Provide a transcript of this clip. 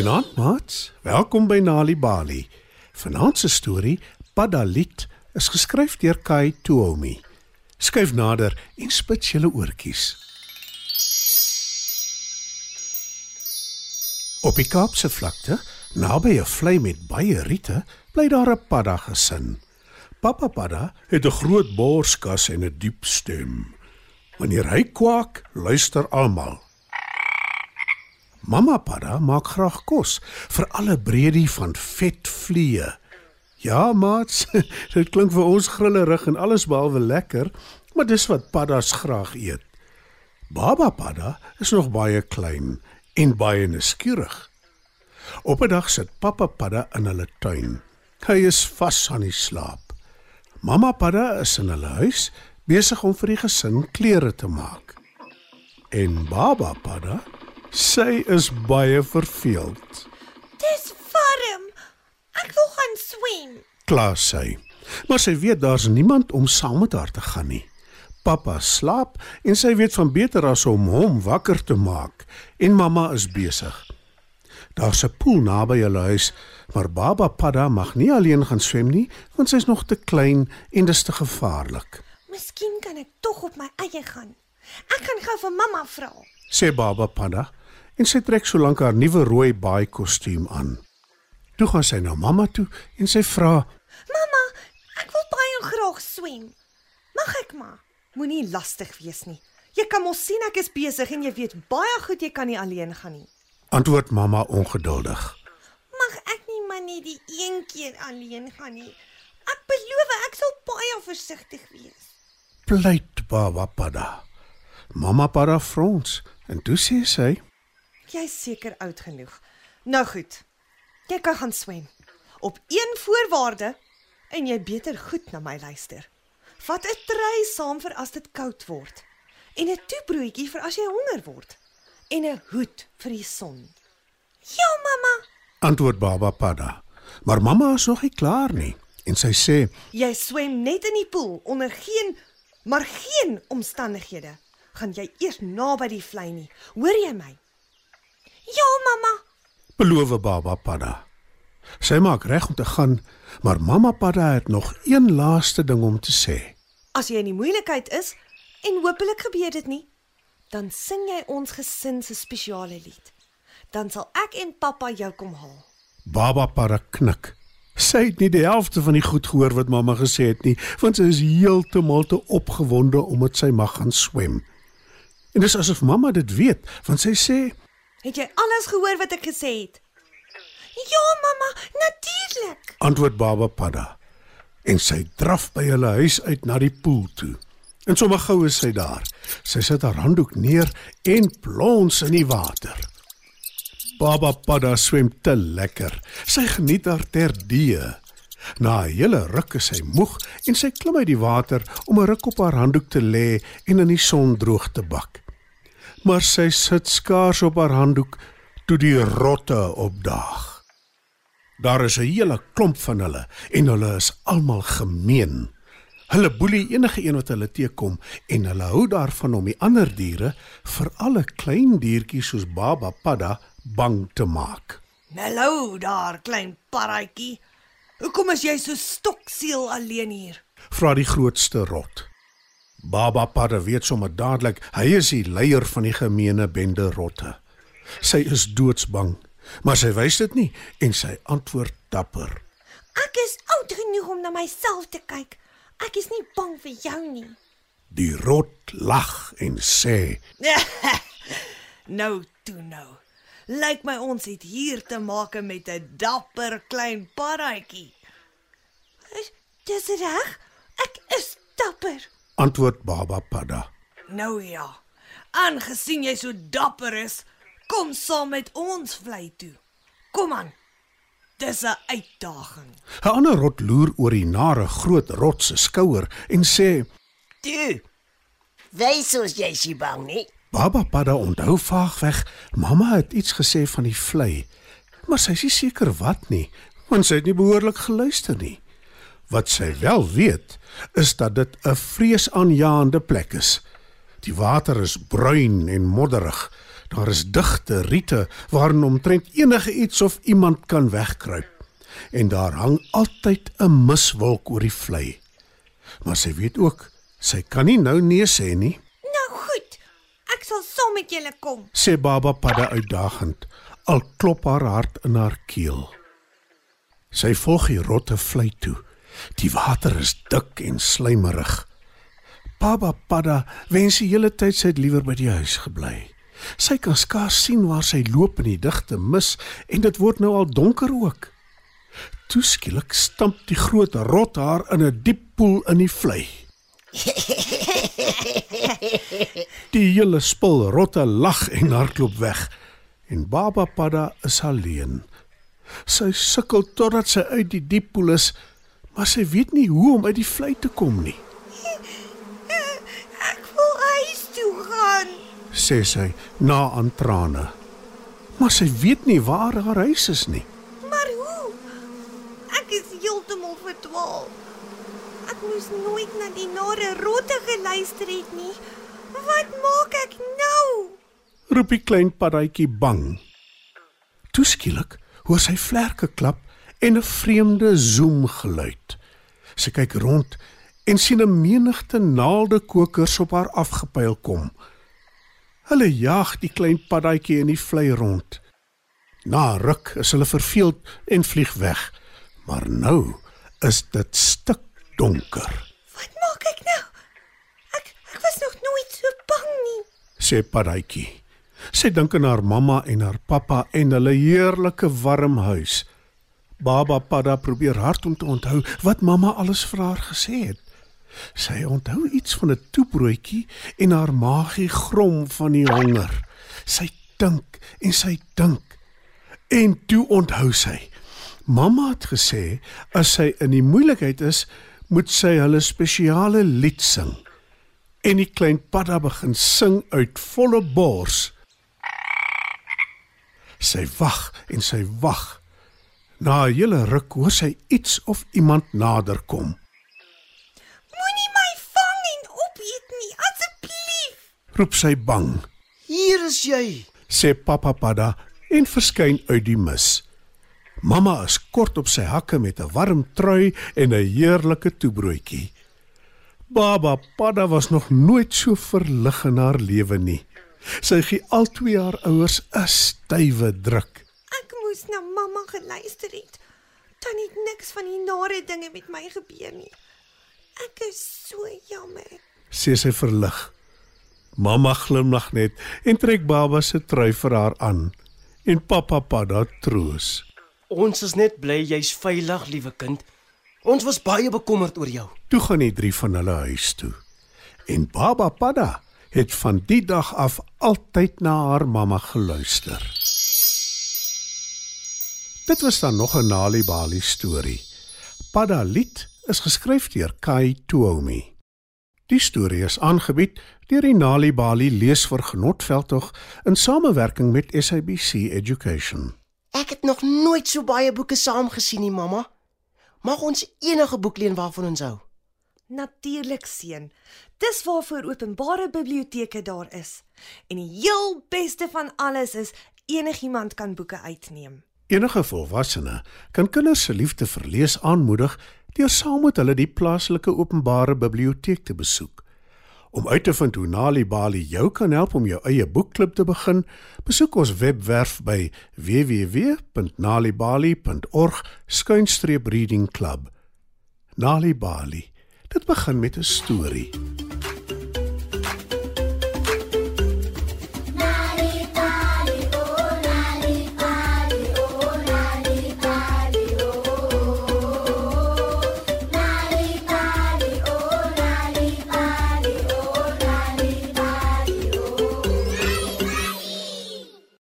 Goeienaand, maats. Welkom by Nali Bali. Vanaand se storie, Padalit, is geskryf deur Kai Tuomi. Skuif nader en spit julle oortjies. Op die Kaapse vlakte, naby 'n vlei met baie riete, bly daar 'n padda gesin. Papa Padda het 'n groot borskas en 'n diep stem. Wanneer hy kwak, luister almal. Mamma Padda maak graag kos vir alle breedie van vet vliee. Ja, maats, dit klink vir ons grillerig en alles behalwe lekker, maar dis wat paddas graag eet. Baba Padda is nog baie klein en baie nuuskierig. Op 'n dag sit Papa Padda in hulle tuin. Hy is vas aan die slaap. Mamma Padda is in hulle huis besig om vir die gesin klere te maak. En Baba Padda Sy is baie verveeld. Dis warm. Ek wil gaan swem. Klaar sy. Maar sy weet daar's niemand om saam met haar te gaan nie. Pappa slaap en sy weet van beter as om hom wakker te maak en mamma is besig. Daar's 'n poel naby hulle huis, maar Baba Padda mag nie alleen gaan swem nie, want sy's nog te klein en dis te gevaarlik. Miskien kan ek tog op my eie gaan. Ek gaan gou vir mamma vra. Sê Baba Padda en sy trek solank haar nuwe rooi baai kostuum aan. Toe gaan sy na mamma toe en sy vra: "Mamma, ek wil baie graag swem. Mag ek maar? Moenie lastig wees nie. Jy kan mos sien ek is besig en jy weet baie goed jy kan nie alleen gaan nie." Antwoord mamma ongeduldig. "Mag ek nie maar net die een keer alleen gaan nie? Ek beloof ek sal baie versigtig wees." Pleit baba Padda. Mamma Padda frons en toe sê sy: Jy's seker oud genoeg. Nou goed. Jy kan gaan swem. Op een voorwaarde en jy beter goed na my luister. Vat 'n trei saam vir as dit koud word en 'n toebroodjie vir as jy honger word en 'n hoed vir die son. Ja, mamma. Antwoord Baba Padda. Maar mamma is nog nie klaar nie en sy sê: Jy swem net in die poel onder geen maar geen omstandighede gaan jy eers naby die vlei nie. Hoor jy my? Ja, mamma. Beloof Baba Padda. Sy maak reg om te gaan, maar Mamma Padda het nog een laaste ding om te sê. As jy in die moeilikheid is en hopelik gebeur dit nie, dan sing jy ons gesin se spesiale lied. Dan sal ek en pappa jou kom haal. Baba Padda knik. Sy het nie die helfte van die goed gehoor wat mamma gesê het nie, want sy is heeltemal te opgewonde omdat sy mag gaan swem. En dis asof mamma dit weet, want sy sê: Het jy alles gehoor wat ek gesê het? Ja, mamma, natuurlik. Antwoord Baba Padda. En sy draf by hulle huis uit na die poel toe. En sommer gou is sy daar. Sy sit haar handdoek neer en plons in die water. Baba Padda swem te lekker. Sy geniet haar terdee. Na 'n hele ruk is sy moeg en sy klim uit die water om 'n ruk op haar handdoek te lê en in die son droog te bak maar sy sit skaars op haar handdoek toe die rotte opdaag. Daar is 'n hele klomp van hulle en hulle is almal gemeen. Hulle boelie enige een wat hulle teekom en hulle hou daarvan om die ander diere, veral 'n klein diertjie soos Baba Padda, bang te maak. "Hallo daar, klein parretjie. Hoekom is jy so stoksiel alleen hier?" vra die grootste rot. Baba Padda weet sommer dadelik hy is die leier van die gemeene bende rotte. Sy is doodsbang, maar sy wys dit nie en sy antwoord dapper. Ek is oud genoeg om na myself te kyk. Ek is nie bang vir jou nie. Die rot lag en sê: "Nou toe nou. Lyk my ons het hier te maak met 'n dapper klein paddaatjie." "Dis reg. Ek is dapper." Antwoord Baba Padda. Nou ja. Aangesien jy so dapper is, kom saam met ons vlei toe. Kom aan. Dis 'n uitdaging. 'n Ander rot loer oor die nare groot rot se skouer en sê: "Tu. Wys ons jy is bang nie." Baba Padda onthou vaagweg, mamma het iets gesê van die vlei, maar sy is nie seker wat nie, want sy het nie behoorlik geluister nie. Wat sy wel weet, is dat dit 'n vreesaanjaende plek is. Die water is bruin en modderig. Daar is digte riete waarin omtrent enige iets of iemand kan wegkruip. En daar hang altyd 'n miswolk oor die vlei. Maar sy weet ook, sy kan nie nou nee sê nie, Nou goed. Ek sal saam met julle kom. sê Baba Padda uitdagend, al klop haar hart in haar keel. Sy volg die rotte vlei toe. Die water is dik en slijmerig. Baba Padda wens die hele tyd sy het liewer by die huis gebly. Sy kan skaars sien waar sy loop in die digte mis en dit word nou al donker ook. Toe skielik stamp die groot rot haar in 'n diep poel in die vlei. Die hele spul rotte lag en hardloop weg en Baba Padda is alleen. Sy sukkel totdat sy uit die diep poel is, maar sy weet nie hoe om uit die vlei te kom nie, Ek wil huis toe gaan. sê sy na aan trane. Maar sy weet nie waar haar huis is nie. Maar hoe? Ek is heeltemal verdwaal. Ek moes nooit na die nare rotte geluister het nie. Wat maak ek nou? Roep die klein paddaatjie bang. Toe skielik hoor sy vlerke klap en 'n vreemde zoem geluid. Sy kyk rond en sien 'n menigte naaldekokers op haar afgepyl kom. Hulle jaag die klein paddaatjie in die vlei rond. Na ruk is hulle verveeld en vlieg weg. Maar nou is dit stikdonker, Wat maak ek nou? Ek ek was nog nooit so bang nie. sê paddaatjie. Sy dink aan haar mamma en haar pappa en hulle heerlike warm huis. Baba Padda probeer hard om te onthou wat mamma alles vir haar gesê het. Sy onthou iets van 'n toebroodjie en haar maagie grom van die honger. Sy dink en sy dink. En toe onthou sy. Mamma het gesê as sy in die moeilikheid is, moet sy hulle spesiale lied sing. En die klein padda begin sing uit volle bors. Sy wag en sy wag. Na 'n hele ruk hoor sy iets of iemand nader kom. Moenie my vang en opeet nie, asseblief. Roep sy bang, Hier is jy. sê Papa Padda en verskyn uit die mis. Mamma is kort op sy hakke met 'n warm trui en 'n heerlike toebroodjie. Baba Padda was nog nooit so verlig in haar lewe nie. Sy gee albei haar ouers 'n stywe druk. Moes na mamma geluister het. Dan het niks van die nare dinge met my gebeur nie. Ek is so jammer. sê sy verlig. Mamma glimlag net en trek baba se trui vir haar aan en pappa Padda troos. Ons is net bly jy's veilig, liewe kind. Ons was baie bekommerd oor jou. Toe gaan die drie van hulle huis toe. En baba Padda het van die dag af altyd na haar mamma geluister. Dit was dan nog 'n Nali Bali storie. Padda lied is geskryf deur Kai Tuomi. Die storie is aangebied deur die Nali Bali leesvergenotveldtog in samewerking met SABC Education. Ek het nog nooit so baie boeke saam gesien nie, mamma. Mag ons enige boek leen waarvan ons hou? Natuurlik seun. Dis waarvoor openbare biblioteke daar is. En die heel beste van alles is enigiemand kan boeke uitneem. Enige volwassene kan kinders se liefde vir lees aanmoedig deur saam met hulle die plaaslike openbare biblioteek te besoek. Om uit te vind hoe Nali Bali jou kan help om jou eie boekklub te begin, besoek ons webwerf by www.nalibali.org/reading club. Nali Bali. Dit begin met 'n storie.